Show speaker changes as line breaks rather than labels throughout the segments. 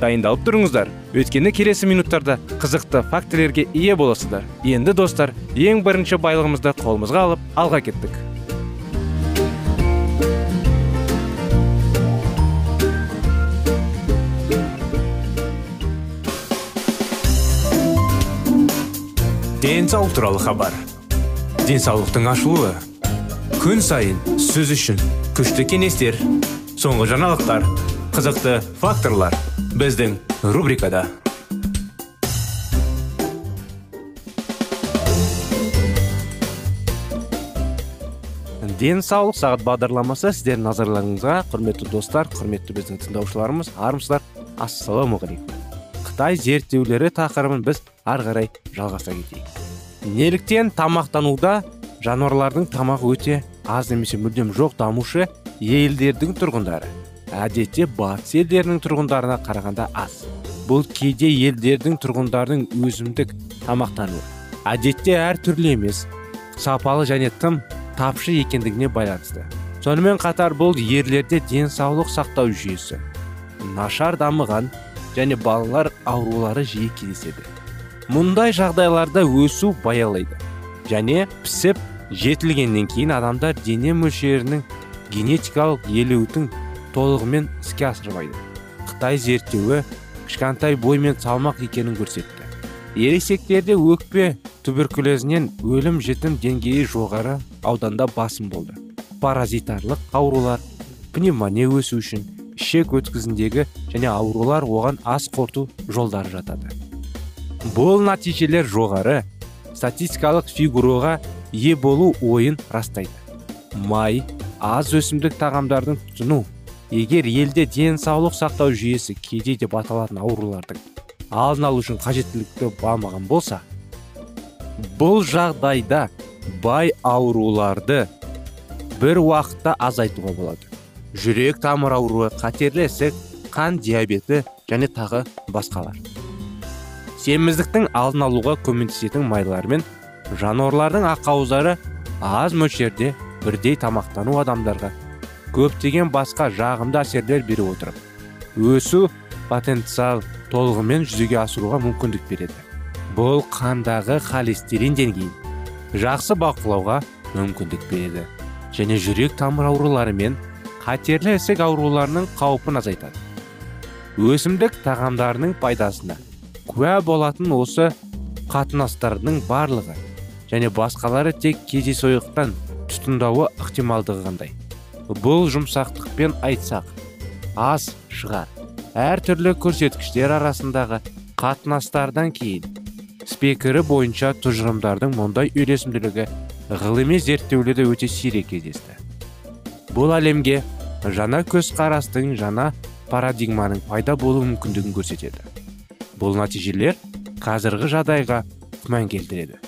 Дайындалып тұрыңыздар. Өйткені келесі минуттарда қызықты фактілерге ие боласыздар. Енді достар ең бірінші байлығымызды қолымызға алып алға кеттік. Денсаулық туралы хабар. Денсаулықтың ашылуы. Күн сайын сөз үшін күшті кеңестер соңғы жаңалықтар қызықты факторлар. Біздің рубрикада денсаулық сағат бағдарламасы сіздердің назарларыңызға құрметті достар құрметті біздің тыңдаушыларымыз армысыздар ассалаумағалейкум қытай зерттеулері тақырыбын біз ары қарай жалғастыра кетейік неліктен тамақтануда жануарлардың тамағы өте аз немесе мүлдем жоқ дамушы елдердің тұрғындары әдетте батыс елдерінің тұрғындарына қарағанда аз. Бұл кейде елдердің тұрғындарының өзімдік тамақтануы. Әдетте әртүрлі емес сапалы және тым тапшы екендігіне байланысты. Сонымен қатар бұл ерлерде денсаулық сақтау жүйесі нашар дамыған және балалар аурулары жиі кездеседі. Мұндай жағдайларда өсу баялайды және пісіп жетілгеннен кейін адамдар дене мөлшерінің генетикалық елеудің толығымен іске асырмайды. Қытай зерттеуі кішкентай бой мен салмақ екенін көрсетті. Ересектерде өкпе туберкулезінен өлім жітім деңгейі жоғары ауданда басым болды. Паразитарлық аурулар пневмония өсу үшін ішек өткізіндегі және аурулар оған ас қорыту жолдары жатады. Бұл нәтижелер жоғары статистикалық фигураға ие болу ойын растайды. Май аз өсімдік тағамдардың тұтыну егер елде денсаулық сақтау жүйесі кедей деп аталатын аурулардың алдын алу үшін қажеттілікті болмаған болса бұл жағдайда бай ауруларды бір уақытта азайтуға болады. Жүрек тамыр ауруы қатерлі ісік қан диабеті және тағы басқалар. Семіздіктің алдын алуға көмектесетін майлар мен жануарлардың ақауыздары аз мөлшерде бірдей тамақтану адамдарға көптеген басқа жағымды әсерлер бере отырып өсу потенциал толығымен жүзеге асыруға мүмкіндік береді. Бұл қандағы холестерин деңгейін жақсы бақылауға мүмкіндік береді және жүрек тамыр аурулары мен қатерлі ісік ауруларының қаупін азайтады. Өсімдік тағамдарының пайдасына куә болатын осы қатынастардың барлығы және басқалары тек кездейсоқтан тұтындауы ықтималдығы қандай? Бұл жұмсақтықпен айтсақ аз шығар. Әртүрлі көрсеткіштер арасындағы қатынастардан кейін спекірі бойынша тұжырымдардың мұндай үйлесімділігі ғылыми зерттеулерде өте сирек кездесті. Бұл әлемге жаңа көзқарастың жаңа парадигманың пайда болу мүмкіндігін көрсетеді. Бұл нәтижелер қазіргі жағдайға күмән келтіреді.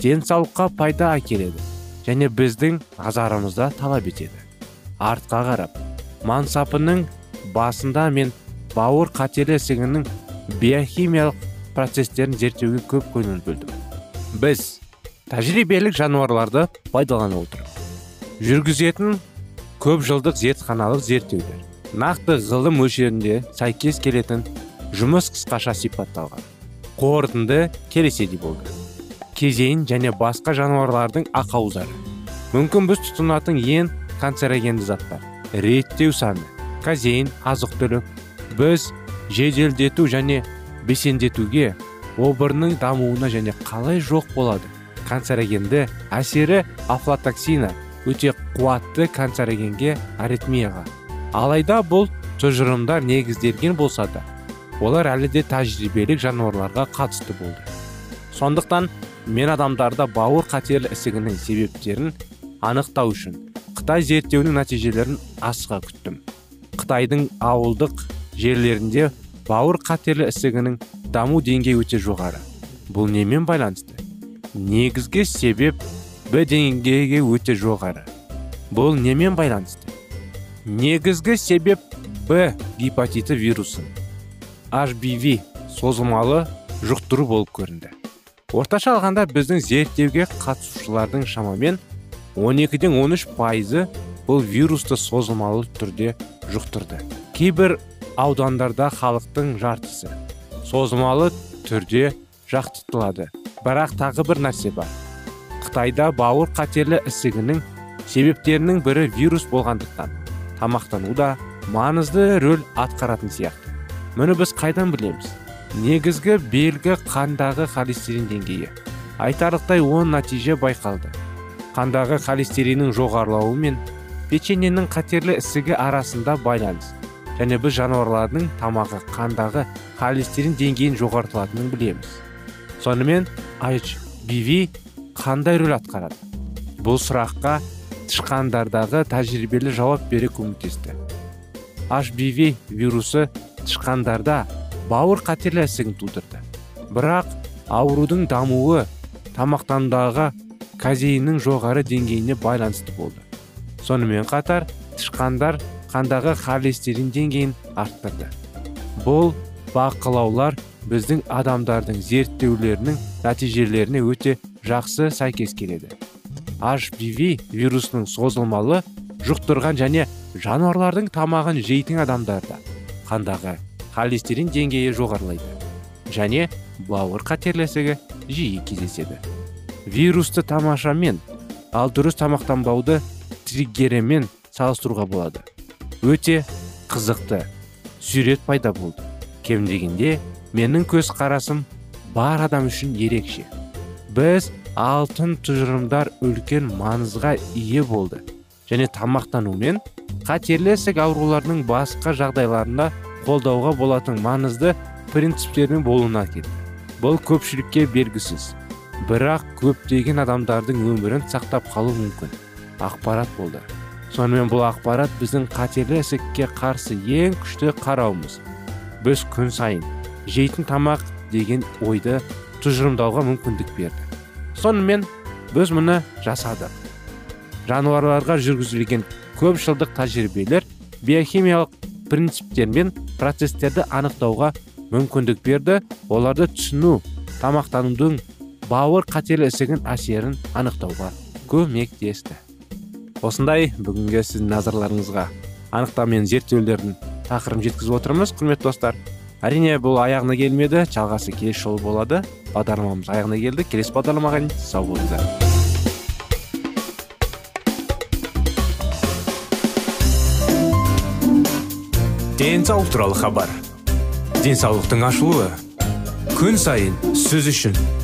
Денсаулыққа пайда әкеледі және біздің азарымызда талап етеді. Артқа қарап мансапының басында мен бауыр қатерлі ісігінің биохимиялық процестерін зерттеуге көп көңіл бөлдім. Біз тәжірибелік жануарларды пайдалана отырып жүргізетін көп жылдық зертханалық зерттеулер нақты ғылым мөлшерінде сәйкес келетін жұмыс қысқаша сипатталған қорытынды келесідей болды. Кезең және басқа жануарлардың ақауыздары. Мүмкін біз тұтынатын ең канцерогенді заттар. Реттеу саны казеин азық түлік. Біз жеделдету және бесендетуге обырының дамуына және қалай жоқ болады? Канцерогенді әсері афлатоксина өте қуатты канцерогенге аритмияға. Алайда бұл тұжырымдар негізделген болса да олар әлі де тәжірибелік жануарларға қатысты болды. Сондықтан мен адамдарда бауыр қатерлі ісігінің себептерін анықтау үшін қытай зерттеуінің нәтижелерін асыға күттім. Қытайдың ауылдық жерлерінде бауыр қатерлі ісігінің даму деңгейі өте жоғары. Бұл немен байланысты? Негізгі себеп б деңгейі өте жоғары. Бұл немен байланысты? Негізгі себеп б гепатиті вирусын. HBV созылмалы жұқтыру болып көрінді. Орташа алғанда біздің зерттеуге қатысушылардың шамамен 12-ден 13 пайызы бұл вирусты созылмалы түрде жұқтырды. Кейбір аудандарда халықтың жартысы созылмалы түрде жақтыртылады бірақ тағы бір нәрсе бар. Қытайда бауыр қатерлі ісігінің себептерінің бірі вирус болғандықтан тамақтану да маңызды рөл атқаратын сияқты. Мұны біз қайдан білеміз? Негізгі белгі қандағы холестерин деңгейі. Айтарлықтай оң нәтиже байқалды. Қандағы холестериннің жоғарылауы мен печеньенің қатерлі ісігі арасында байланыс және біз жануарлардың тамағы қандағы холестерин деңгейін жоғартылатынын білеміз. Сонымен HBV қандай рөл атқарады? Бұл сұраққа тышқандардағы тәжірибелі жауап бере көмектесті. HBV вирусы тышқандарда бауыр қатерлі ісігін тудырды. Бірақ аурудың дамуы тамақтанудағы казеиннің жоғары деңгейіне байланысты болды. Сонымен қатар тышқандар қандағы холестерин деңгейін арттырды. Бұл бақылаулар біздің адамдардың зерттеулерінің нәтижелеріне өте жақсы сәйкес келеді. HBV вирусының созылмалы жұқтырған және жануарлардың тамағын жейтін адамдарда қандағы холестерин деңгейі жоғарылайды және бауыр қатерлі жиі кездеседі. Вирусты тамашамен ал дұрыс тамақтанбауды триггерімен салыстыруға болады. Өте қызықты. Сурет пайда болды. Кем дегенде менің көз қарасым бар адам үшін ерекше. Біз алтын тұжырымдар үлкен маңызға ие болды. Және тамақтанумен қатерлі ісік ауруларының басқа жағдайларында қолдауға болатын маңызды принциптердің болуына әкелді бұл көпшілікке белгісіз. Бірақ көптеген адамдардың өмірін сақтап қалу мүмкін. Ақпарат болды. Сонымен бұл ақпарат біздің қатерлі ісікке қарсы ең күшті қарауымыз. Біз күн сайын жейтін тамақ деген ойды тұжырымдауға мүмкіндік берді. Сонымен біз мұны жасадық. Жануарларға жүргізілген көп жылдық тәжірибелер биохимиялық принциптер мен процестерді анықтауға мүмкіндік берді. Оларды түсіну тамақтанудың бауыр қатерлі ісігін әсерін анықтауға көмектесті. Осындай бүгінгі сіздің назарларыңызға анықтау мен зерттеулердің тақырыбын жеткізіп отырмыз құрметті достар. Әрине бұл аяғына келмеді жалғасы келесі жолы болады. Бағдарламамыз аяғына келді. Келесі бағдарламаға дейін сау болыңыздар.
Денсаулық туралы хабар. Денсаулықтың ашылуы. Күн сайын сөз үшін.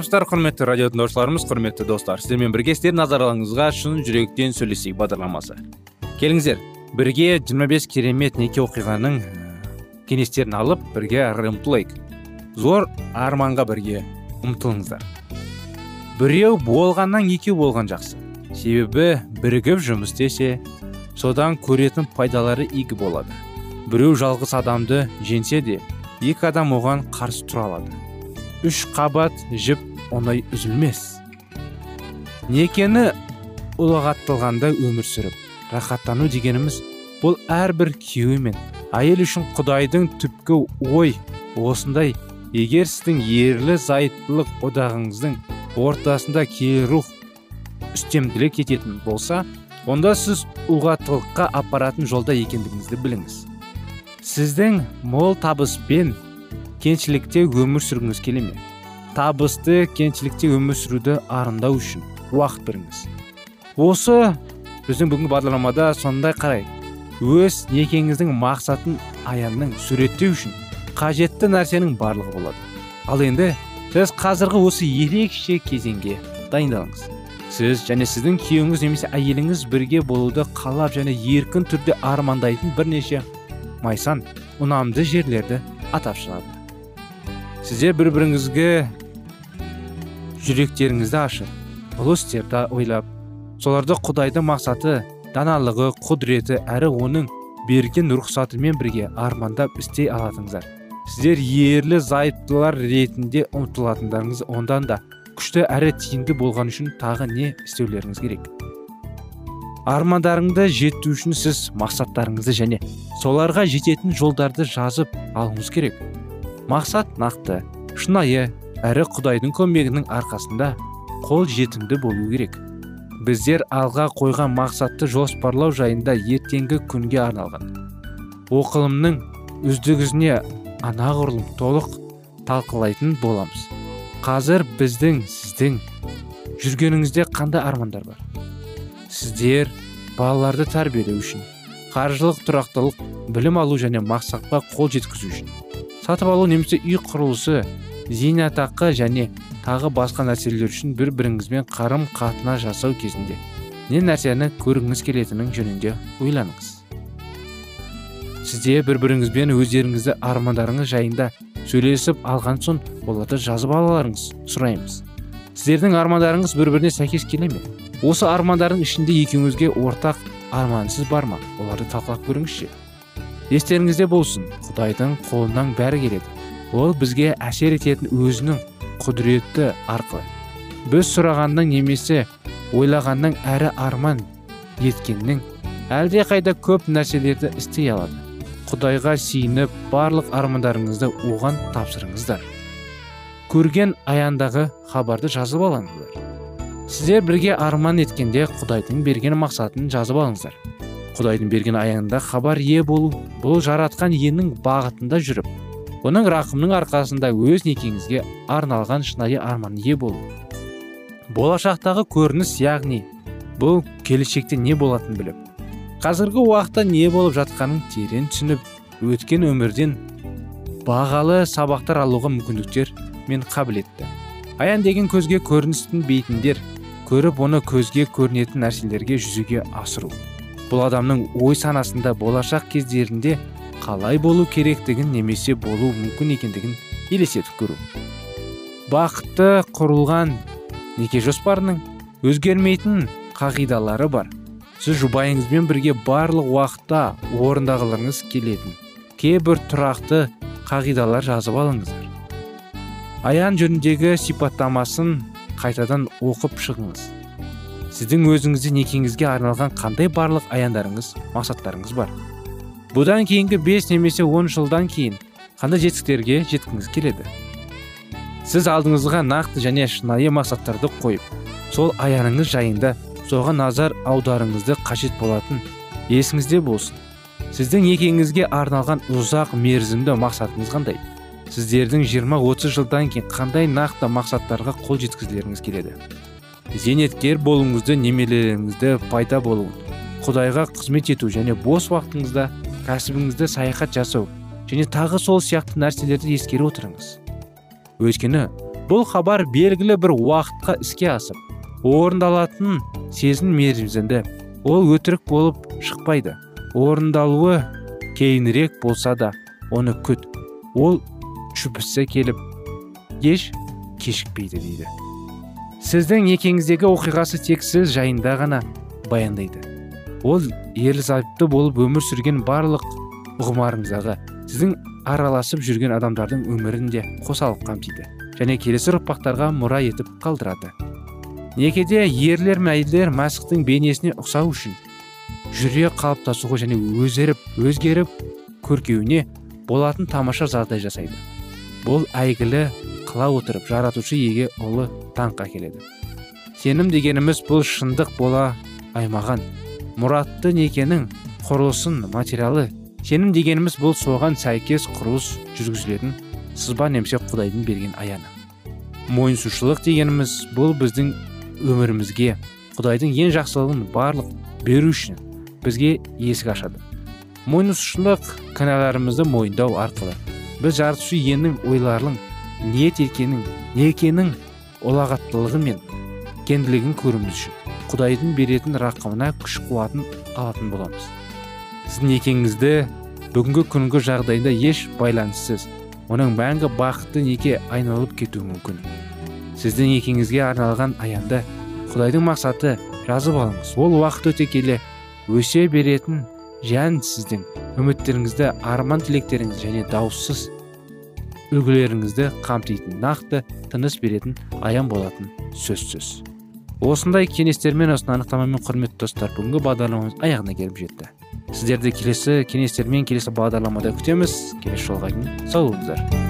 Армысыздар құрметті радио тыңдаушыларымыз құрметті достар сіздермен бірге сіздер назарларыңызға шын жүректен сөйлесейік бағдарламасы. Келіңіздер бірге 25 керемет неке оқиғаның ә, кеңестерін алып бірге ары ұмтылайық. Зор арманға бірге ұмтылыңыздар. Біреу болғаннан екеу болған жақсы. Себебі бірігіп жұмыс істесе содан көретін пайдалары игі болады. Біреу жалғыз адамды женсе де екі адам оған қарсы тұра алады. Үш қабат жіп оңай үзілмес некені ұлағаттылғанда өмір сүріп рахаттану дегеніміз бұл әрбір күйеу мен әйел үшін құдайдың түпкі ой осындай. Егер сіздің ерлі зайыптылық одағыңыздың ортасында киелі рух үстемділік ететін болса онда сіз ұлғаттылыққа апаратын жолда екендігіңізді біліңіз. Сіздің мол табыспен кеншілікте өмір сүргіңіз келе ме? Табысты кеншілікте өмір сүруді арындау үшін уақыт беріңіз. Осы біздің бүгінгі бағдарламада сондай қарай. Өз некеңіздің мақсатын аянның суреттеу үшін қажетті нәрсенің барлығы болады. Ал енді сіз қазіргі осы ерекше кезеңге дайындалыңыз. Сіз және сіздің күйеуіңіз немесе әйеліңіз бірге болуды қалап және еркін түрде армандайтын бірнеше майсан ұнамды жерлерді атап шығады. Сіздер бір біріңізге жүректеріңізді ашып ұлы істерді ойлап соларды құдайдың мақсаты даналығы құдіреті әрі оның берген рұқсатымен бірге армандап істей алатыныңыздар сіздер ерлі зайыптылар ретінде ұмтылатындарыңыз ондан да күшті әрі тиімді болған үшін тағы не істеулеріңіз керек? Армандарыңды жету үшін сіз мақсаттарыңызды және соларға жететін жолдарды жазып алуыңыз керек. Мақсат нақты. Шынайы әрі құдайдың көмегінің арқасында қол жетімді болу керек. Біздер алға қойған мақсатты жоспарлау жайында ертеңгі күнге арналған. Оқылымның үздігізіне анағұрлым толық талқылайтын боламыз. Қазір біздің сіздің жүргеніңізде қандай армандар бар? Сіздер балаларды тәрбиелеу үшін қаржылық тұрақтылық білім алу және мақсатқа қол жеткізу үшін. Сатып алу немесе үй құрылысы зейнетақы және тағы басқа нәрселер үшін бір біріңізбен қарым қатынас жасау кезінде не нәрсені көргіңіз келетінін жөнінде ойланыңыз. Сізде бір біріңізбен өздеріңізді армандарыңыз жайында сөйлесіп алған соң оларды жазып алуларыңыз сұраймыз. Сіздердің армандарыңыз бір біріне сәйкес келе ме? Осы армандардың ішінде екеуіңізге ортақ армансыз бар ма? Оларды талқылап көріңізші. Естеріңізде болсын құдайдың қолынан бәрі келеді. Ол бізге әсер ететін өзінің құдіреті арқылы. Біз сұрағанның немесе ойлағанның әрі арман еткеннің әлде қайда көп нәрселерді істей алады. Құдайға сиініп барлық армандарыңызды оған тапсырыңыздар. Көрген аяндағы хабарды жазып алыңыздар. Сіздер бірге арман еткенде құдайдың берген мақсатын жазып алыңыздар. Құдайдың берген аянында хабар ие болу бұл жаратқан иенің бағытында жүріп оның рақымның арқасында өз некеңізге арналған шынайы арман ие болу. Болашақтағы көрініс яғни бұл келешекте не болатынын біліп қазіргі уақытта не болып жатқанын терең түсініп өткен өмірден бағалы сабақтар алуға мүмкіндіктер мен қабілетті. Аян деген көзге көріністің бейтіндер көріп оны көзге көрінетін нәрселерге жүзеге асыру. Бұл адамның ой санасында болашақ кездерінде қалай болу керектігін немесе болу мүмкін екендігін елестетіп көру. Бақытты құрылған неке жоспарының өзгермейтін қағидалары бар. Сіз жұбайыңызбен бірге барлық уақытта орындағыларыңыз келетін. Кейбір тұрақты қағидалар жазып алыңыздар. Аян жөніндегі сипаттамасын қайтадан оқып шығыңыз. Сіздің өзіңізде некеңізге арналған қандай барлық аяндарыңыз мақсаттарыңыз бар? Бұдан кейінгі 5 немесе 10 жылдан кейін қандай жетістіктерге жеткіңіз келеді? Сіз алдыңызға нақты және шынайы мақсаттарды қойып сол аяныңыз жайында соған назар аударыңызды қажет болатын есіңізде болсын. Сіздің некеңізге арналған ұзақ мерзімді мақсатыңыз қандай? Сіздердің 20-30 жылдан кейін қандай нақты мақсаттарға қол жеткізгілеріңіз келеді? Зейнеткер болуыңызды немерелеріңізді пайда болуын құдайға қызмет ету және бос уақытыңызда кәсібіңізді саяхат жасау және тағы сол сияқты нәрселерді ескере отырыңыз. Өйткені бұл хабар белгілі бір уақытқа іске асып орындалатын сезім мерзімді ол өтірік болып шықпайды. Орындалуы кейінірек болса да оны күт ол шүпісі келіп еш кешікпейді дейді. Сіздің некеңіздегі оқиғасы тек сіз жайында ғана баяндайды. Ол ерлі зайыпты болып өмір сүрген барлық ғұмарыңыздағы сіздің араласып жүрген адамдардың өмірін де қоса алып қамтиды және келесі ұрпақтарға мұра етіп қалдырады. Некеде ерлер мен әйелдер мәсіхтің бейнесіне ұқсау үшін жүрек қалыптасуға және өзеріп өзгеріп көркеуіне болатын тамаша жағдай жасайды. Бұл әйгілі қыла отырып жаратушы еге ұлы таңқа келеді. Сенім дегеніміз бұл шындық бола аймаған. Мұратты некенің құрылысын материалы сенім дегеніміз бұл соған сәйкес құрылыс жүргізілетін сызба немесе құдайдың берген аяны. Мойынсушылық дегеніміз бұл біздің өмірімізге құдайдың ең жақсылығын барлық беру үшін бізге есік ашады. Мойынсұшылық кінәларымызды мойындау арқылы біз жаратушы иенің ойларының ниет еткенін не екенін ұлағаттылығы мен кенділігін көруіміз үшін құдайдың беретін рақымына күш қуатын алатын боламыз. Сіздің некеңізді бүгінгі күнгі жағдайында еш байланыссыз оның мәңгі бақытты неке айналып кетуі мүмкін. Сіздің некеңізге арналған аянды құдайдың мақсаты жазып алыңыз. Ол уақыт өте келе өсе беретін жән сіздің үміттеріңізді арман тілектеріңіз және дауыссыз үлгілеріңізді қамтитын нақты тыныс беретін аян болатын сөзсіз. Осындай кеңестермен осыны анықтамамен құрметті достар бүгінгі бағдарламамыз аяғына келіп жетті. Сіздерді келесі кеңестермен келесі бағдарламада күтеміз. Келесі жолға дейін сау болыңыздар.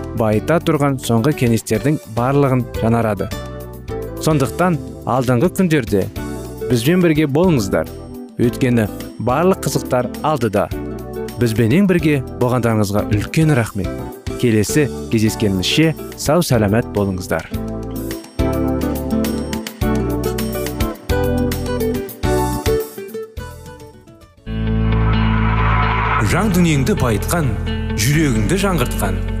байыта тұрған соңғы кеңестердің барлығын жанарады. сондықтан алдыңғы күндерде бізбен бірге болыңыздар. Өйткені барлық қызықтар алдыда. Бізбенен бірге болғандарыңызға үлкен рахмет. Келесі кездескенімізше сау сәлемет болыңыздар.
Жан дүниеңді байытқан жүрегіңді жаңғыртқан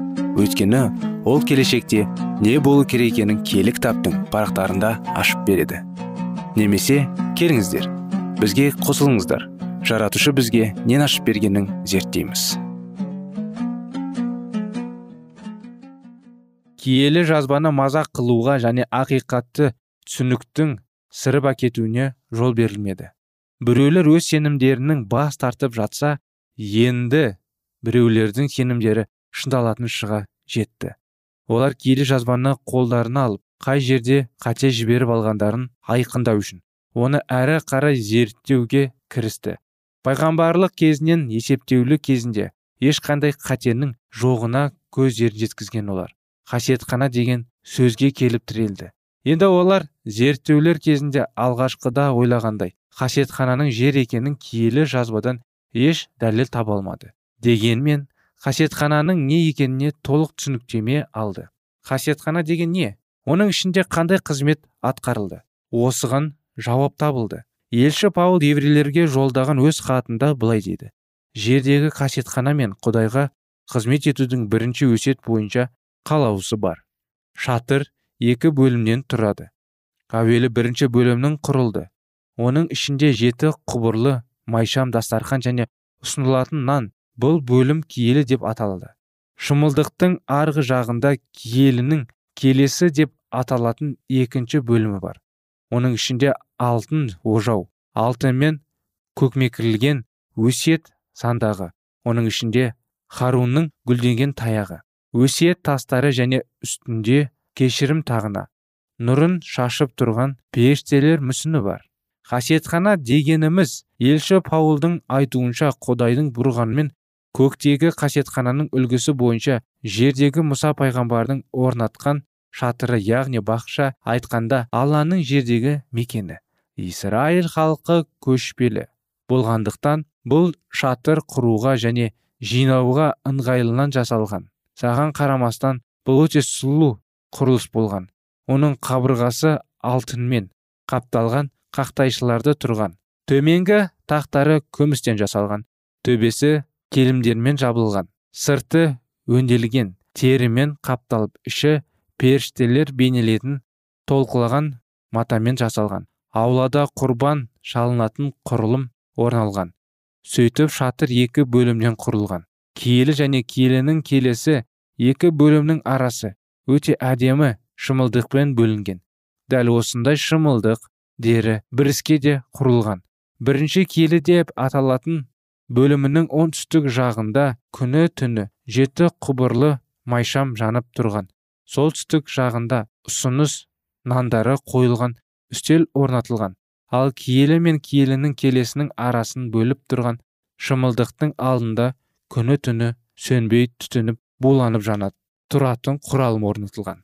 Өйткені ол келешекте не болу керек екенін кітаптың парақтарында ашып береді. Немесе келіңіздер бізге қосылыңыздар. Жаратушы бізге нен ашып бергенін зерттейміз. Киелі жазбаны мазақ қылуға және ақиқатты түсініктің сырып әкетуіне жол берілмеді. Біреулер өз сенімдерінің бас тартып жатса енді біреулердің сенімдері шындалатын шыға жетті. Олар киелі жазбаны қолдарына алып қай жерде қате жіберіп алғандарын айқындау үшін оны әрі қарай зерттеуге кірісті. Пайғамбарлық кезінен есептеулі кезінде ешқандай қатенің жоғына көздерін жеткізген олар қасиетхана деген сөзге келіп тірелді. Енді олар зерттеулер кезінде алғашқыда ойлағандай қасиетхананың жер екенін киелі жазбадан еш дәлел таба алмады дегенмен қасиетхананың не екеніне толық түсініктеме алды. Қасиетхана деген не? Оның ішінде қандай қызмет атқарылды? Осыған жауап табылды. Елші паул еврейлерге жолдаған өз хатында былай дейді. Жердегі қасиетхана мен құдайға қызмет етудің бірінші өсет бойынша қалауысы бар. Шатыр екі бөлімнен тұрады. Әуелі бірінші бөлімнің құрылды. Оның ішінде жеті құбырлы майшам дастархан және ұсынылатын нан бұл бөлім киелі деп аталады. Шымылдықтың арғы жағында киелінің келесі деп аталатын екінші бөлімі бар. Оның ішінде алтын ожау алтынмен көкмекірілген өсиет сандағы оның ішінде харунның гүлденген таяғы өсиет тастары және үстінде кешірім тағына нұрын шашып тұрған періштелер мүсіні бар. Қасиетхана дегеніміз елші паулдың айтуынша құдайдың бұрғанымен көктегі қасиетхананың үлгісі бойынша жердегі мұса пайғамбардың орнатқан шатыры яғни бақша айтқанда алланың жердегі мекені израиль халқы көшпелі. Болғандықтан бұл шатыр құруға және жинауға ыңғайлынан жасалған. Саған қарамастан бұл өте сұлу құрылыс болған. Оның қабырғасы алтынмен қапталған қақтайшыларды тұрған. Төменгі тақтары күмістен жасалған. Төбесі келімдермен жабылған. Сырты өнделген терімен қапталып іші періштелер бейнелетін толқылаған матамен жасалған. Аулада құрбан шалынатын құрылым орналған. Сөйтіп шатыр екі бөлімнен құрылған. Киелі және киелінің келесі екі бөлімнің арасы өте әдемі шымылдықпен бөлінген. Дәл осындай шымылдық дері біріске де құрылған. Бірінші киелі деп аталатын бөлімінің оңтүстік жағында күні түні жеті құбырлы майшам жанып тұрған. Солтүстік жағында ұсыныс нандары қойылған үстел орнатылған. Ал киелі мен киелінің келесінің арасын бөліп тұрған шымылдықтың алдында күні түні сөнбей түтініп буланып жанады тұратын құралым орнатылған.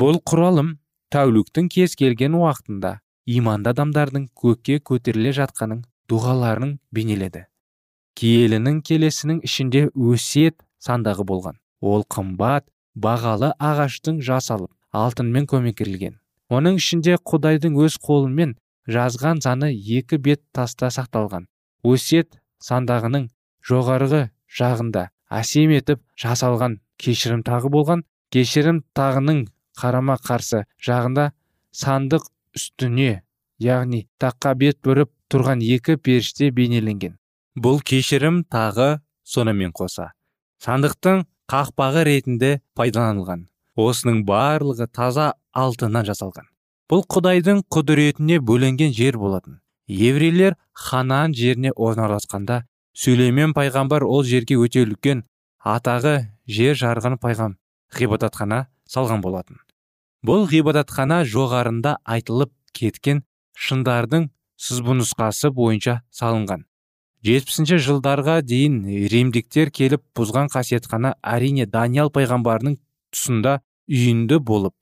Бұл құралым тәуліктің кез келген уақытында иманды адамдардың көкке көтеріле жатқанын дұғаларын бейнеледі. Киелінің келесінің ішінде өсиет сандағы болған. Ол қымбат бағалы ағаштың жасалып алтынмен көмекірілген оның ішінде құдайдың өз қолымен жазған заны екі бет таста сақталған. Өсиет сандағының жоғарғы жағында әсем етіп жасалған кешірім тағы болған. Кешірім тағының қарама қарсы жағында сандық үстіне яғни таққа бет бұрып тұрған екі періште бейнеленген. Бұл кешірім тағы сонымен қоса. Сандықтың қақпағы ретінде пайдаланылған. Осының барлығы таза алтыннан жасалған. Бұл құдайдың құдіретіне бөленген жер болатын. Еврейлер ханаан жеріне орналасқанда сүлеймен пайғамбар ол жерге өте үлкен атағы жер жарған пайғам ғибадатхана салған болатын. Бұл ғибадатхана жоғарында айтылып кеткен шындардың сызбанұсқасы бойынша салынған. Жетпісінші жылдарға дейін римдіктер келіп бұзған қасиетхана әрине даниял пайғамбардың тұсында үйінді болып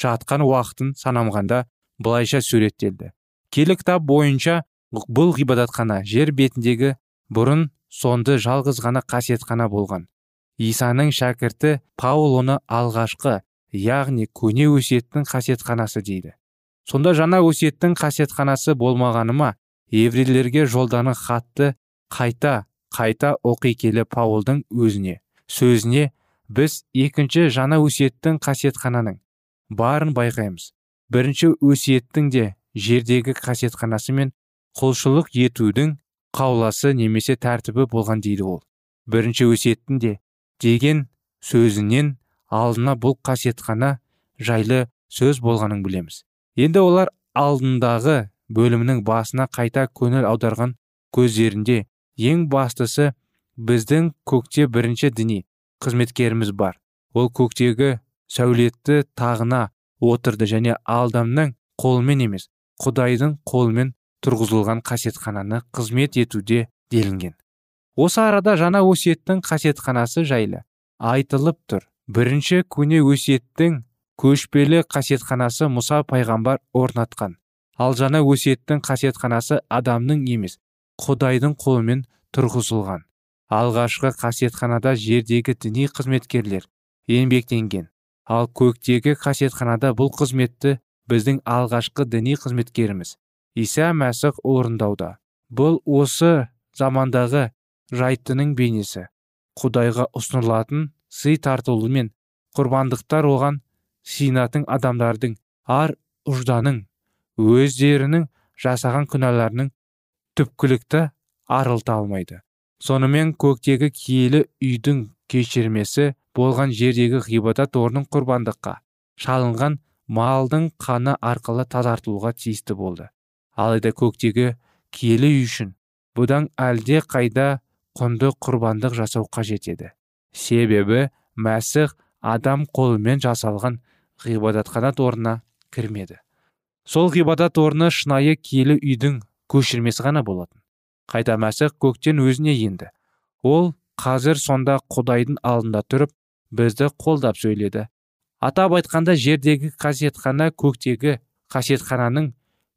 жатқан уақытын санамғанда былайша суреттелді. Келі кітап бойынша бұл ғибадатхана жер бетіндегі бұрын сонды жалғыз ғана қасиетхана болған. Исаның шәкірті паул оны алғашқы яғни көне өсиеттің қасиетханасы дейді. Сонда жаңа өсиеттің қасиетханасы болмағаны ма еврейлерге жолданы хатты қайта қайта оқи келе паулдың өзіне. Сөзіне біз екінші жаңа өсиеттің қасиетхананың барын байқаймыз. Бірінші өсиеттің де жердегі қасиетханасы мен құлшылық етудің қауласы немесе тәртібі болған дейді ол. Бірінші өсиеттің де деген сөзінен алдына бұл қасиетхана жайлы сөз болғанын білеміз. Енді олар алдындағы бөлімнің басына қайта көңіл аударған көздерінде ең бастысы біздің көкте бірінші діни қызметкеріміз бар. Ол көктегі сәулетті тағына
отырды және алдамның қолымен емес құдайдың қолымен тұрғызылған қасиетхананы қызмет етуде делінген. Осы арада жаңа өсиеттің қасиетханасы жайлы айтылып тұр. Бірінші көне өсиеттің көшпелі қасиетханасы мұса пайғамбар орнатқан. Ал жаңа өсиеттің қасиетханасы адамның емес құдайдың қолымен тұрғызылған. Алғашқы қасиетханада жердегі діни қызметкерлер еңбектенген. Ал көктегі қасиетханада бұл қызметті біздің алғашқы діни қызметкеріміз иса мәсіх орындауда. Бұл осы замандағы жайттының бейнесі. Құдайға ұсынылатын сый тартылу мен құрбандықтар оған сиынатын адамдардың ар ұжданың өздерінің жасаған күнәларының түпкілікті арылта алмайды. Сонымен көктегі киелі үйдің кешірмесі болған жердегі ғибадат орнын құрбандыққа шалынған малдың қаны арқылы тазартуға тиісті болды. Алайда көктегі киелі үй үшін бұдан әлде қайда құнды құрбандық жасау қажет еді. Себебі мәсіх адам қолымен жасалған ғибадатханат орнына кірмеді. Сол ғибадат орны шынайы киелі үйдің көшірмесі ғана болатын. Қайта мәсіх көктен өзіне енді. Ол қазір сонда құдайдың алдында тұрып бізді қолдап сөйледі. Атап айтқанда жердегі қасиетхана көктегі қасиетхананың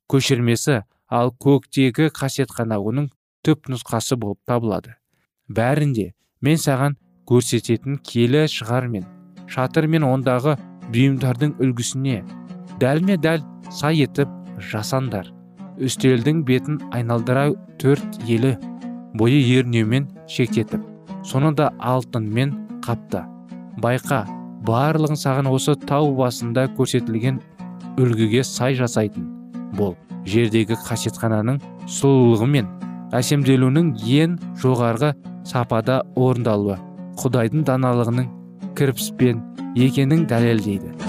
көшірмесі ал көктегі қасиетхана оның түп нұсқасы болып табылады. Бәрінде мен саған көрсететін келі шығар мен шатыр мен ондағы бұйымдардың үлгісіне дәлме дәл сай етіп жасандар үстелдің бетін айналдыра төрт елі бойы ернеумен шектетіп соны да алтынмен қапта байқа барлығын саған осы тау басында көрсетілген үлгіге сай жасайтын бол. Жердегі қасиетхананың сұлулығы мен әсемделуінің ең жоғарғы сапада орындалуы құдайдың даналығының кірпіспен екенін дәлелдейді.